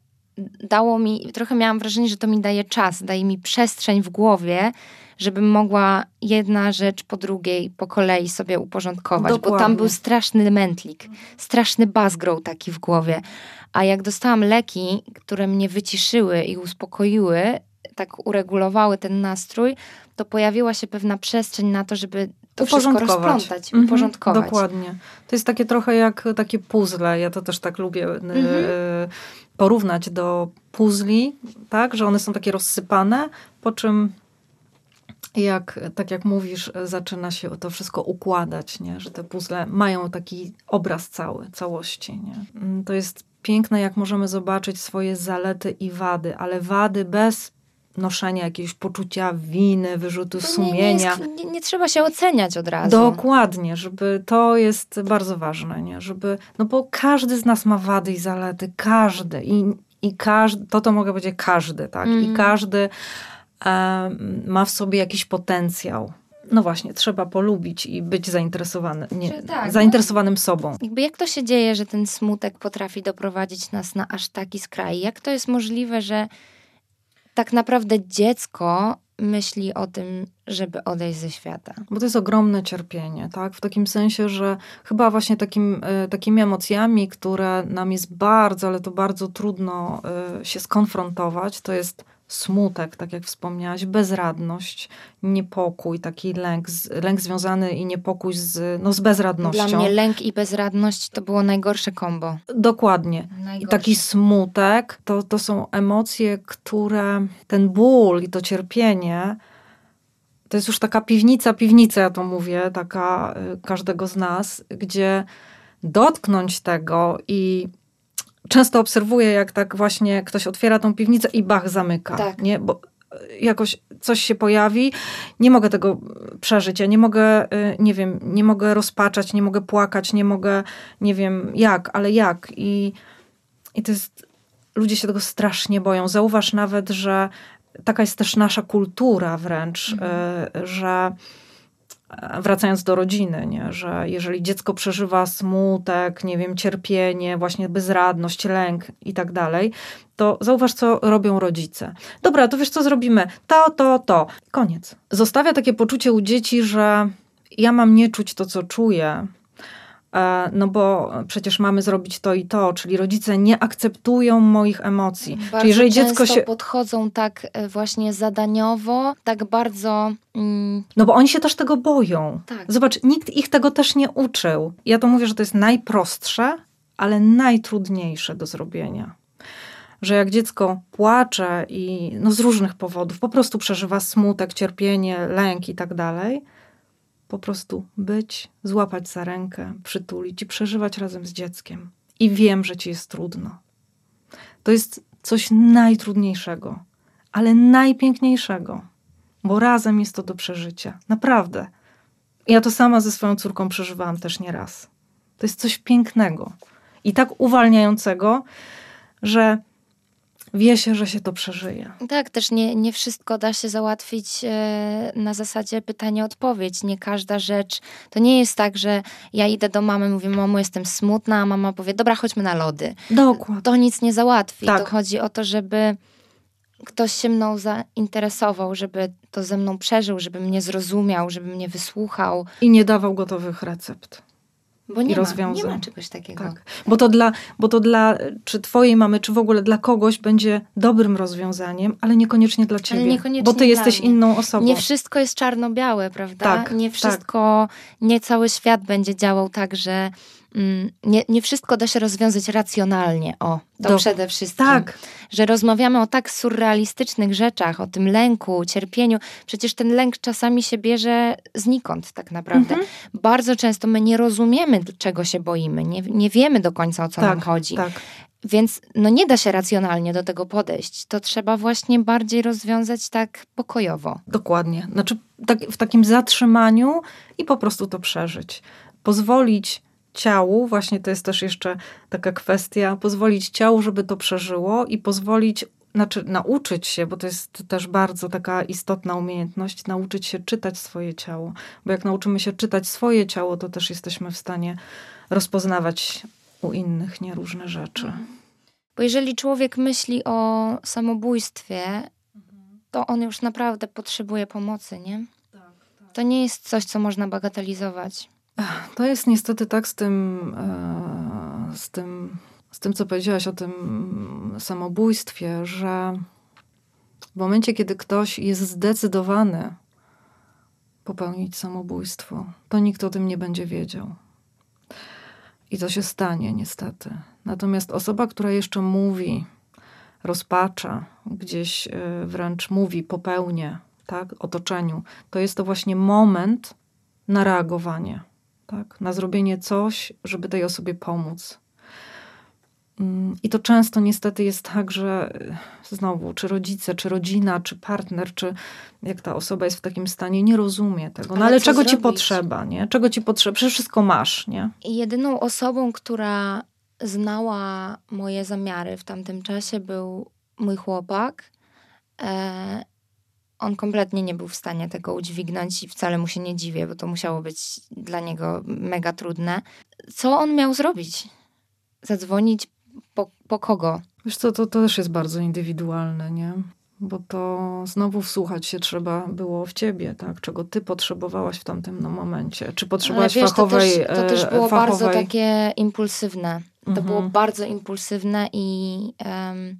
dało mi, trochę miałam wrażenie, że to mi daje czas, daje mi przestrzeń w głowie, żebym mogła jedna rzecz po drugiej po kolei sobie uporządkować, Dokładnie. bo tam był straszny mętlik, straszny bazgrow taki w głowie. A jak dostałam leki, które mnie wyciszyły i uspokoiły, tak uregulowały ten nastrój, to pojawiła się pewna przestrzeń na to, żeby to wszystko rozplątać, mhm, uporządkować. Dokładnie. To jest takie trochę jak takie puzzle. Ja to też tak lubię y, mhm. porównać do puzli, tak, że one są takie rozsypane, po czym jak, tak jak mówisz, zaczyna się to wszystko układać, nie? że te puzzle mają taki obraz cały, całości. Nie? Mm, to jest piękne, jak możemy zobaczyć swoje zalety i wady, ale wady bez noszenia jakiegoś poczucia winy, wyrzutu to sumienia. Nie, nie, nie, trzeba się oceniać od razu. Dokładnie, żeby to jest bardzo ważne, nie? żeby, no bo każdy z nas ma wady i zalety, każdy i, i każdy, to to mogę powiedzieć każdy, tak, mm. i każdy ma w sobie jakiś potencjał. No właśnie, trzeba polubić i być zainteresowany, nie, tak, zainteresowanym no, sobą. Jakby jak to się dzieje, że ten smutek potrafi doprowadzić nas na aż taki skraj? Jak to jest możliwe, że tak naprawdę dziecko myśli o tym, żeby odejść ze świata. Bo to jest ogromne cierpienie, tak? W takim sensie, że chyba właśnie takim, e, takimi emocjami, które nam jest bardzo, ale to bardzo trudno e, się skonfrontować, to jest smutek, tak jak wspomniałaś, bezradność, niepokój, taki lęk, lęk związany i niepokój z, no, z bezradnością. Dla mnie lęk i bezradność to było najgorsze kombo. Dokładnie. Najgorsze. I taki smutek to, to są emocje, które ten ból i to cierpienie to jest już taka piwnica, piwnica, ja to mówię, taka y, każdego z nas, gdzie dotknąć tego i często obserwuję, jak tak właśnie ktoś otwiera tą piwnicę i bach zamyka. Tak. Nie? Bo jakoś coś się pojawi, nie mogę tego przeżyć. Ja nie mogę, y, nie wiem, nie mogę rozpaczać, nie mogę płakać, nie mogę, nie wiem jak, ale jak. I, i to jest, ludzie się tego strasznie boją. Zauważ nawet, że taka jest też nasza kultura wręcz, mhm. Y, że wracając do rodziny, nie? że jeżeli dziecko przeżywa smutek, nie wiem, cierpienie, właśnie bezradność, lęk i tak dalej, to zauważ, co robią rodzice. Dobra, to wiesz, co zrobimy? To, to, to. Koniec. Zostawia takie poczucie u dzieci, że ja mam nie czuć to, co czuję, no bo przecież mamy zrobić to i to, czyli rodzice nie akceptują moich emocji. Bardzo czyli jeżeli dziecko się. podchodzą tak e, właśnie zadaniowo, tak bardzo. Mm, No bo oni się też tego boją. tak. Zobacz, nikt ich tego też nie uczył. Ja to mówię, że to jest najprostsze, ale najtrudniejsze do zrobienia. Że jak dziecko płacze i no z różnych powodów, po prostu przeżywa smutek, cierpienie, lęk i tak dalej, po prostu być, złapać za rękę, przytulić i przeżywać razem z dzieckiem. I wiem, że ci jest trudno. To jest coś najtrudniejszego, ale najpiękniejszego, bo razem jest to do przeżycia. Naprawdę. Ja to sama ze swoją córką przeżywałam też nieraz. To jest coś pięknego i tak uwalniającego, że wie się, że się to przeżyje. Tak, też nie, nie wszystko da się załatwić e, na zasadzie pytanie-odpowiedź. Nie każda rzecz. To nie jest tak, że ja idę do mamy, mówię, mamo, jestem smutna, a mama powie, dobra, chodźmy na lody. Dokładnie. To nic nie załatwi. Tak. To chodzi o to, żeby ktoś się mną zainteresował, żeby to ze mną przeżył, żeby mnie zrozumiał, żeby mnie wysłuchał. I nie dawał gotowych recept. Bo nie, ma, nie ma czegoś takiego. Tak. Bo to, dla, bo to dla czy twojej mamy, czy w ogóle dla kogoś będzie dobrym rozwiązaniem, ale niekoniecznie dla ciebie. niekoniecznie bo ty jesteś mnie. inną osobą. Nie wszystko jest czarno-białe, prawda? Tak, nie tak. wszystko, nie cały świat będzie działał tak, że nie, nie wszystko da się rozwiązać racjonalnie. O, to Do- przede wszystkim. tak, Że rozmawiamy o tak surrealistycznych rzeczach, o tym lęku, cierpieniu. Przecież ten lęk czasami się bierze znikąd tak naprawdę. Mhm. Bardzo często my nie rozumiemy, czego się boimy. Nie, nie wiemy do końca, o co nam tak, chodzi. tak. Więc no nie da się racjonalnie do tego podejść. To trzeba właśnie bardziej rozwiązać tak pokojowo. Dokładnie. Znaczy tak, w takim zatrzymaniu i po prostu to przeżyć. Pozwolić ciału, właśnie to jest też jeszcze taka kwestia, pozwolić ciału, żeby to przeżyło i pozwolić, znaczy nauczyć się, bo to jest też bardzo taka istotna umiejętność, nauczyć się czytać swoje ciało. Bo jak nauczymy się czytać swoje ciało, to też jesteśmy w stanie rozpoznawać u innych nie różne rzeczy. Bo jeżeli człowiek myśli o samobójstwie, to on już naprawdę potrzebuje pomocy, nie? To nie jest coś, co można bagatelizować. To jest niestety tak z tym, e, z tym, z tym, co powiedziałaś o tym samobójstwie, że w momencie, kiedy ktoś jest zdecydowany popełnić samobójstwo, to nikt o tym nie będzie wiedział. I to się stanie, niestety. Natomiast osoba, która jeszcze mówi, rozpacza, gdzieś e, wręcz mówi, popełnię, tak, otoczeniu, to jest to właśnie moment na reagowanie tak? na zrobienie coś, żeby tej osobie pomóc. Mm, I to często niestety jest tak, że y, znowu, czy rodzice, czy rodzina, czy partner, czy jak ta osoba jest w takim stanie, nie rozumie tego. No Ale ale czego ci zrobić? potrzeba, nie? Czego ci potrzeba? Przecież wszystko masz, nie? I jedyną osobą, która znała moje zamiary w tamtym czasie, był mój chłopak. E, on kompletnie nie był w stanie tego udźwignąć i wcale mu się nie dziwię, bo to musiało być dla niego mega trudne. Co on miał zrobić? Zadzwonić po, po kogo? Wiesz co, to, to też jest bardzo indywidualne, nie? Bo to znowu wsłuchać się trzeba było w ciebie, tak? Czego ty potrzebowałaś w tamtym no, momencie. Czy potrzebowałaś wiesz, fachowej to też, to też e, było fachowej... bardzo takie impulsywne. To Mhm. było bardzo impulsywne i em,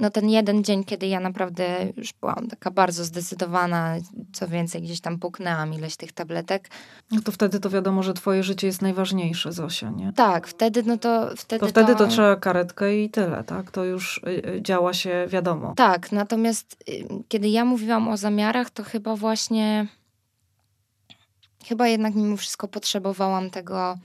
no ten jeden dzień, kiedy ja naprawdę już byłam taka bardzo zdecydowana, co więcej, gdzieś tam puknęłam ileś tych tabletek. No to wtedy to wiadomo, że twoje życie jest najważniejsze, Zosia, nie? Tak, wtedy no to wtedy To wtedy to trzeba karetkę i tyle, tak? To już y, y, działa się wiadomo. Tak, natomiast y, kiedy ja mówiłam o zamiarach, to chyba właśnie chyba jednak mimo wszystko potrzebowałam tego,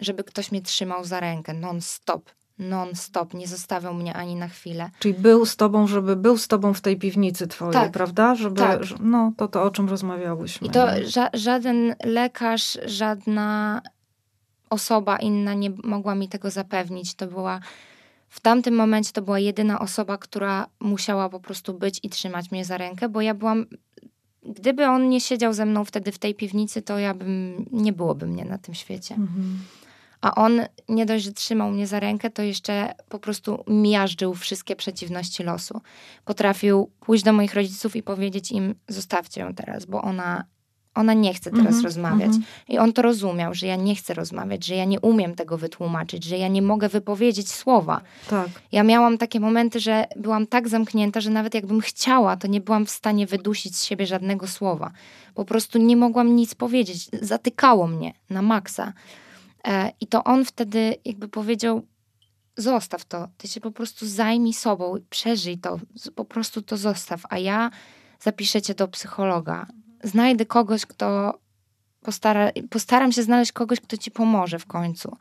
żeby ktoś mnie trzymał za rękę non-stop. Non-stop, nie zostawiał mnie ani na chwilę. Czyli był z tobą, żeby był z tobą w tej piwnicy twojej, Tak, prawda? Żeby, tak. No, to to, o czym rozmawiałyśmy. I to ża- żaden lekarz, żadna osoba inna nie mogła mi tego zapewnić. To była w tamtym momencie to była jedyna osoba, która musiała po prostu być i trzymać mnie za rękę, bo ja byłam. Gdyby on nie siedział ze mną wtedy w tej piwnicy, to ja bym nie byłoby mnie na tym świecie. Mhm. A on nie dość, że trzymał mnie za rękę, to jeszcze po prostu miażdżył wszystkie przeciwności losu. Potrafił pójść do moich rodziców i powiedzieć im: Zostawcie ją teraz, bo ona, Ona nie chce teraz Mhm, rozmawiać. mhm. I on to rozumiał, że ja nie chcę rozmawiać, że ja nie umiem tego wytłumaczyć, że ja nie mogę wypowiedzieć słowa. Tak. Ja miałam takie momenty, że byłam tak zamknięta, że nawet jakbym chciała, to nie byłam w stanie wydusić z siebie żadnego słowa. Po prostu nie mogłam nic powiedzieć. Zatykało mnie na maksa. E, I to on wtedy jakby powiedział: Zostaw to, ty się po prostu zajmij sobą, przeżyj to, po prostu to zostaw, a ja zapiszę cię do psychologa. Znajdę kogoś, kto postara, postaram się znaleźć kogoś, kto ci pomoże w końcu.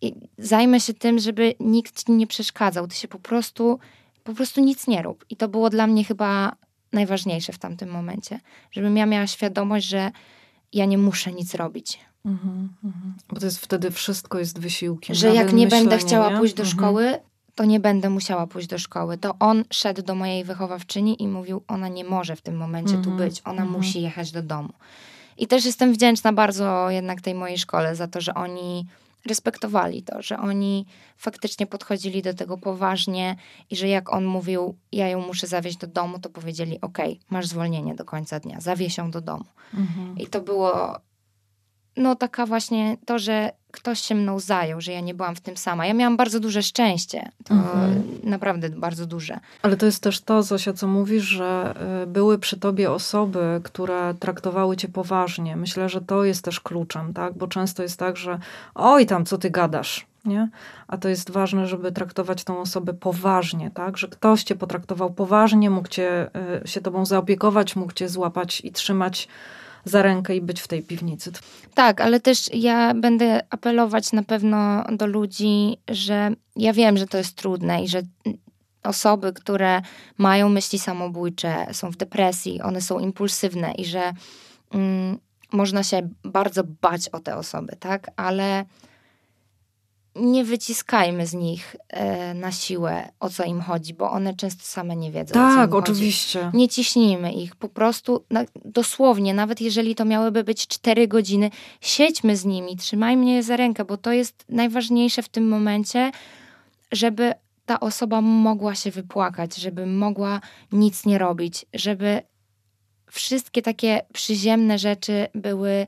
I zajmę się tym, żeby nikt ci nie przeszkadzał. Ty się po prostu, po prostu nic nie rób. I to było dla mnie chyba najważniejsze w tamtym momencie. Żebym ja miała świadomość, że ja nie muszę nic robić. Mhm, mhm. Bo to jest wtedy wszystko jest wysiłkiem. Że jak nie będę chciała nie? pójść do Mhm. szkoły, to nie będę musiała pójść do szkoły. To on szedł do mojej wychowawczyni i mówił, ona nie może w tym momencie tu Mhm, być, ona mhm. musi jechać do domu. I też jestem wdzięczna bardzo jednak tej mojej szkole za to, że oni respektowali to, że oni faktycznie podchodzili do tego poważnie i że jak on mówił, ja ją muszę zawieźć do domu, to powiedzieli, okej, masz zwolnienie do końca dnia, zawieź ją do domu. Mhm. I to było, no taka właśnie to, że ktoś się mną zajął, że ja nie byłam w tym sama. Ja miałam bardzo duże szczęście. To Mhm. naprawdę bardzo duże. Ale to jest też to, Zosia, co mówisz, że y, były przy tobie osoby, które traktowały cię poważnie. Myślę, że to jest też kluczem, tak? Bo często jest tak, że oj tam, co ty gadasz, nie? A to jest ważne, żeby traktować tą osobę poważnie, tak? Że ktoś cię potraktował poważnie, mógł cię, y, się tobą zaopiekować, mógł cię złapać i trzymać za rękę i być w tej piwnicy. Tak, ale też ja będę apelować na pewno do ludzi, że ja wiem, że to jest trudne i że osoby, które mają myśli samobójcze, są w depresji, one są impulsywne i że mm, można się bardzo bać o te osoby, tak? Ale nie wyciskajmy z nich e, na siłę, o co im chodzi, bo one często same nie wiedzą. o co Tak, im chodzi. oczywiście. Nie ciśnijmy ich, po prostu na, dosłownie, nawet jeżeli to miałyby być cztery godziny, siedźmy z nimi, trzymajmy je za rękę, bo to jest najważniejsze w tym momencie, żeby ta osoba mogła się wypłakać, żeby mogła nic nie robić, żeby wszystkie takie przyziemne rzeczy były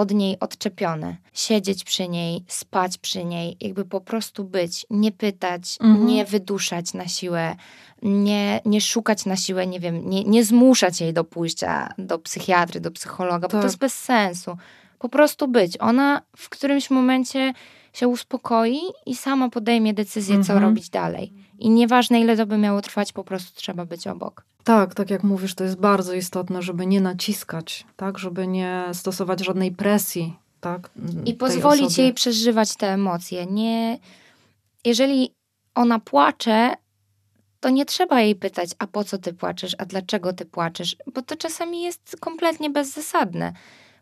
od niej odczepione. Siedzieć przy niej, spać przy niej, jakby po prostu być, nie pytać, Mhm. nie wyduszać na siłę, nie, nie szukać na siłę, nie wiem, nie, nie zmuszać jej do pójścia do psychiatry, do psychologa, bo Tak. to jest bez sensu. Po prostu być. Ona w którymś momencie się uspokoi i sama podejmie decyzję, co Mhm. robić dalej. I nieważne, ile to by miało trwać, po prostu trzeba być obok. Tak, tak jak mówisz, to jest bardzo istotne, żeby nie naciskać, tak, żeby nie stosować żadnej presji, tak. I pozwolić osobie. jej przeżywać te emocje. Nie, jeżeli ona płacze, to nie trzeba jej pytać, a po co ty płaczesz, a dlaczego ty płaczesz, bo to czasami jest kompletnie bezzasadne.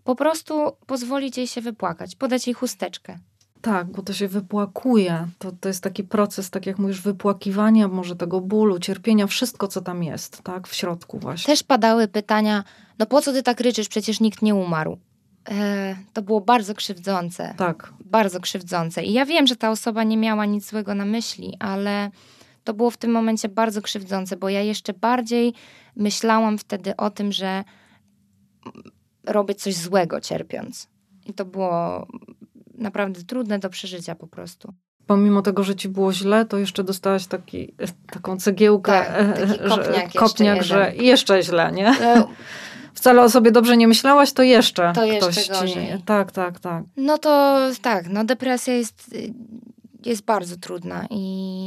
Po prostu pozwolić jej się wypłakać, podać jej chusteczkę. Tak, bo to się wypłakuje. To, to jest taki proces, tak jak mówisz, wypłakiwania może tego bólu, cierpienia, wszystko, co tam jest, tak, w środku właśnie. Też padały pytania, no po co ty tak ryczysz, przecież nikt nie umarł. E, to było bardzo krzywdzące. Tak, bardzo krzywdzące. I ja wiem, że ta osoba nie miała nic złego na myśli, ale to było w tym momencie bardzo krzywdzące, bo ja jeszcze bardziej myślałam wtedy o tym, że robię coś złego cierpiąc. I to było naprawdę trudne do przeżycia po prostu. pomimo tego, że ci było źle, to jeszcze dostałaś taki, taką cegiełkę, Tak, e, taki że- kopniak jeszcze kopniak że jeden. jeszcze źle, nie? E, [LAUGHS] Wcale o sobie dobrze nie myślałaś, to jeszcze To jeszcze ktoś ci... gorzej. Tak, tak, tak. No to tak, no depresja jest, y, jest bardzo trudna i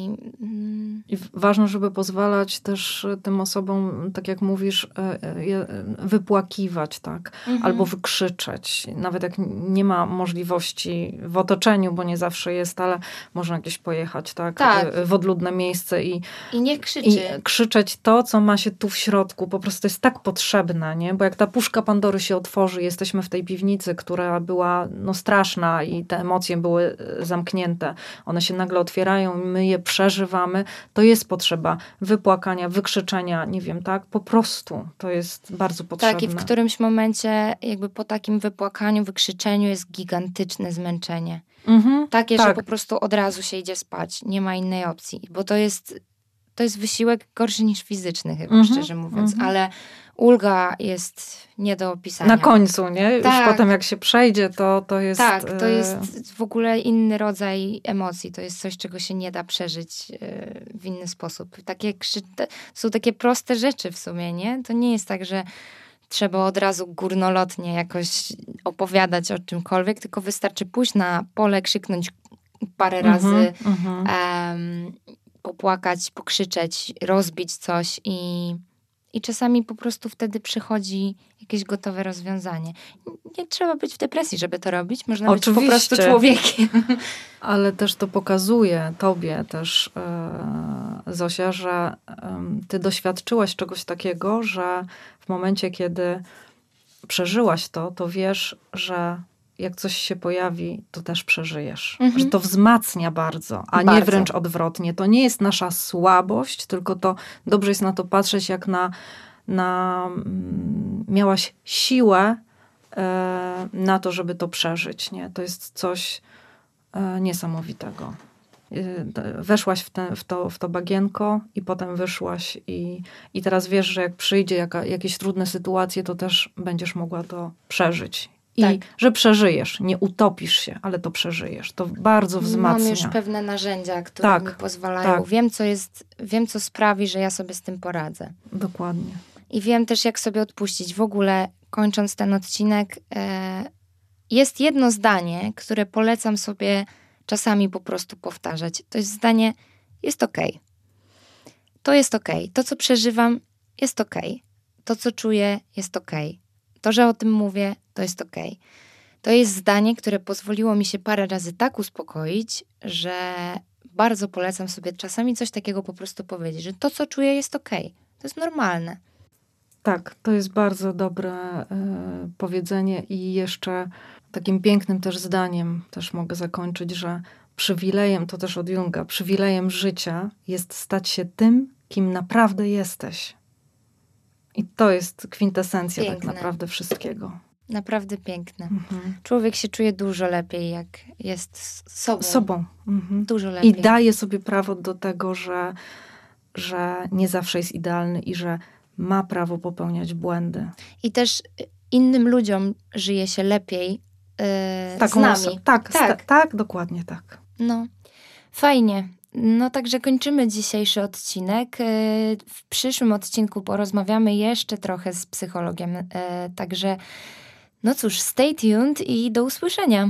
I ważne, żeby pozwalać też e, tym osobom, tak jak mówisz, e, e, wypłakiwać, tak? mhm. Albo wykrzyczeć. Nawet jak nie ma możliwości w otoczeniu, bo nie zawsze jest, ale można gdzieś pojechać, tak? Tak. W odludne miejsce i, I niech i krzyczy. krzyczeć to, co ma się tu w środku. Po prostu jest tak potrzebne, nie? Bo jak ta puszka Pandory się otworzy, jesteśmy w tej piwnicy, która była no, straszna i te emocje były zamknięte. One się nagle otwierają i my je przeżywamy. To jest potrzeba wypłakania, wykrzyczenia, nie wiem, tak? Po prostu to jest bardzo potrzebne. Tak, i w którymś momencie, jakby po takim wypłakaniu, wykrzyczeniu jest gigantyczne zmęczenie. Mhm, Takie, że tak. po prostu od razu się idzie spać. Nie ma innej opcji, bo to jest, to jest wysiłek gorszy niż fizyczny, chyba Mhm, szczerze mówiąc, mhm. ale ulga jest nie do opisania. Na końcu, nie? Tak. Już potem jak się przejdzie, to, to jest... Tak, to e, jest w ogóle inny rodzaj emocji. To jest coś, czego się nie da przeżyć e, w inny sposób. Takie, krzy- są takie proste rzeczy w sumie, nie? To nie jest tak, że trzeba od razu górnolotnie jakoś opowiadać o czymkolwiek, tylko wystarczy pójść na pole, krzyknąć parę razy, mhm, mhm. em, popłakać, pokrzyczeć, rozbić coś i, i czasami po prostu wtedy przychodzi jakieś gotowe rozwiązanie. Nie trzeba być w depresji, żeby to robić. Można być po prostu Oczywiście. człowiekiem. [LAUGHS] Ale też to pokazuje tobie też, e, Zosia, że em, ty doświadczyłaś czegoś takiego, że w momencie, kiedy przeżyłaś to, to wiesz, że jak coś się pojawi, to też przeżyjesz. Mhm. Że to wzmacnia bardzo, a nie Bardzo. wręcz odwrotnie. To nie jest nasza słabość, tylko to dobrze jest na to patrzeć, jak na, na mm, miałaś siłę e, na to, żeby to przeżyć. Nie? To jest coś e, niesamowitego. E, Weszłaś w, te, w, to, w to bagienko i potem wyszłaś i, i teraz wiesz, że jak przyjdzie jaka, jakieś trudne sytuacje, to też będziesz mogła to przeżyć. I Tak. że przeżyjesz, nie utopisz się, ale to przeżyjesz. To bardzo wzmacnia. Mam już pewne narzędzia, które Tak, mi pozwalają. tak. Wiem, co jest, wiem, co sprawi, że ja sobie z tym poradzę. Dokładnie. I wiem też, jak sobie odpuścić. W ogóle, kończąc ten odcinek, e, jest jedno zdanie, które polecam sobie czasami po prostu powtarzać. To jest zdanie: jest okej. To jest okej. To, co przeżywam, jest okej. To, co czuję, jest okej. To, że o tym mówię, to jest okej. To jest zdanie, które pozwoliło mi się parę razy tak uspokoić, że bardzo polecam sobie czasami coś takiego po prostu powiedzieć, że to, co czuję, jest okej. To jest normalne. Tak, to jest bardzo dobre e, powiedzenie i jeszcze takim pięknym też zdaniem też mogę zakończyć, że przywilejem, to też od Junga, przywilejem życia jest stać się tym, kim naprawdę jesteś. I to jest kwintesencja tak Piękne. naprawdę wszystkiego. Naprawdę piękne. Mhm. Człowiek się czuje dużo lepiej, jak jest sobą. Sobą. Mhm. Dużo lepiej. I daje sobie prawo do tego, że, że nie zawsze jest idealny i że ma prawo popełniać błędy. I też innym ludziom żyje się lepiej yy, z nami. oso- tak, Tak. tak. tak, dokładnie tak. No, fajnie. No także kończymy dzisiejszy odcinek. Yy, W przyszłym odcinku porozmawiamy jeszcze trochę z psychologiem. Yy, Także no cóż, stay tuned i do usłyszenia.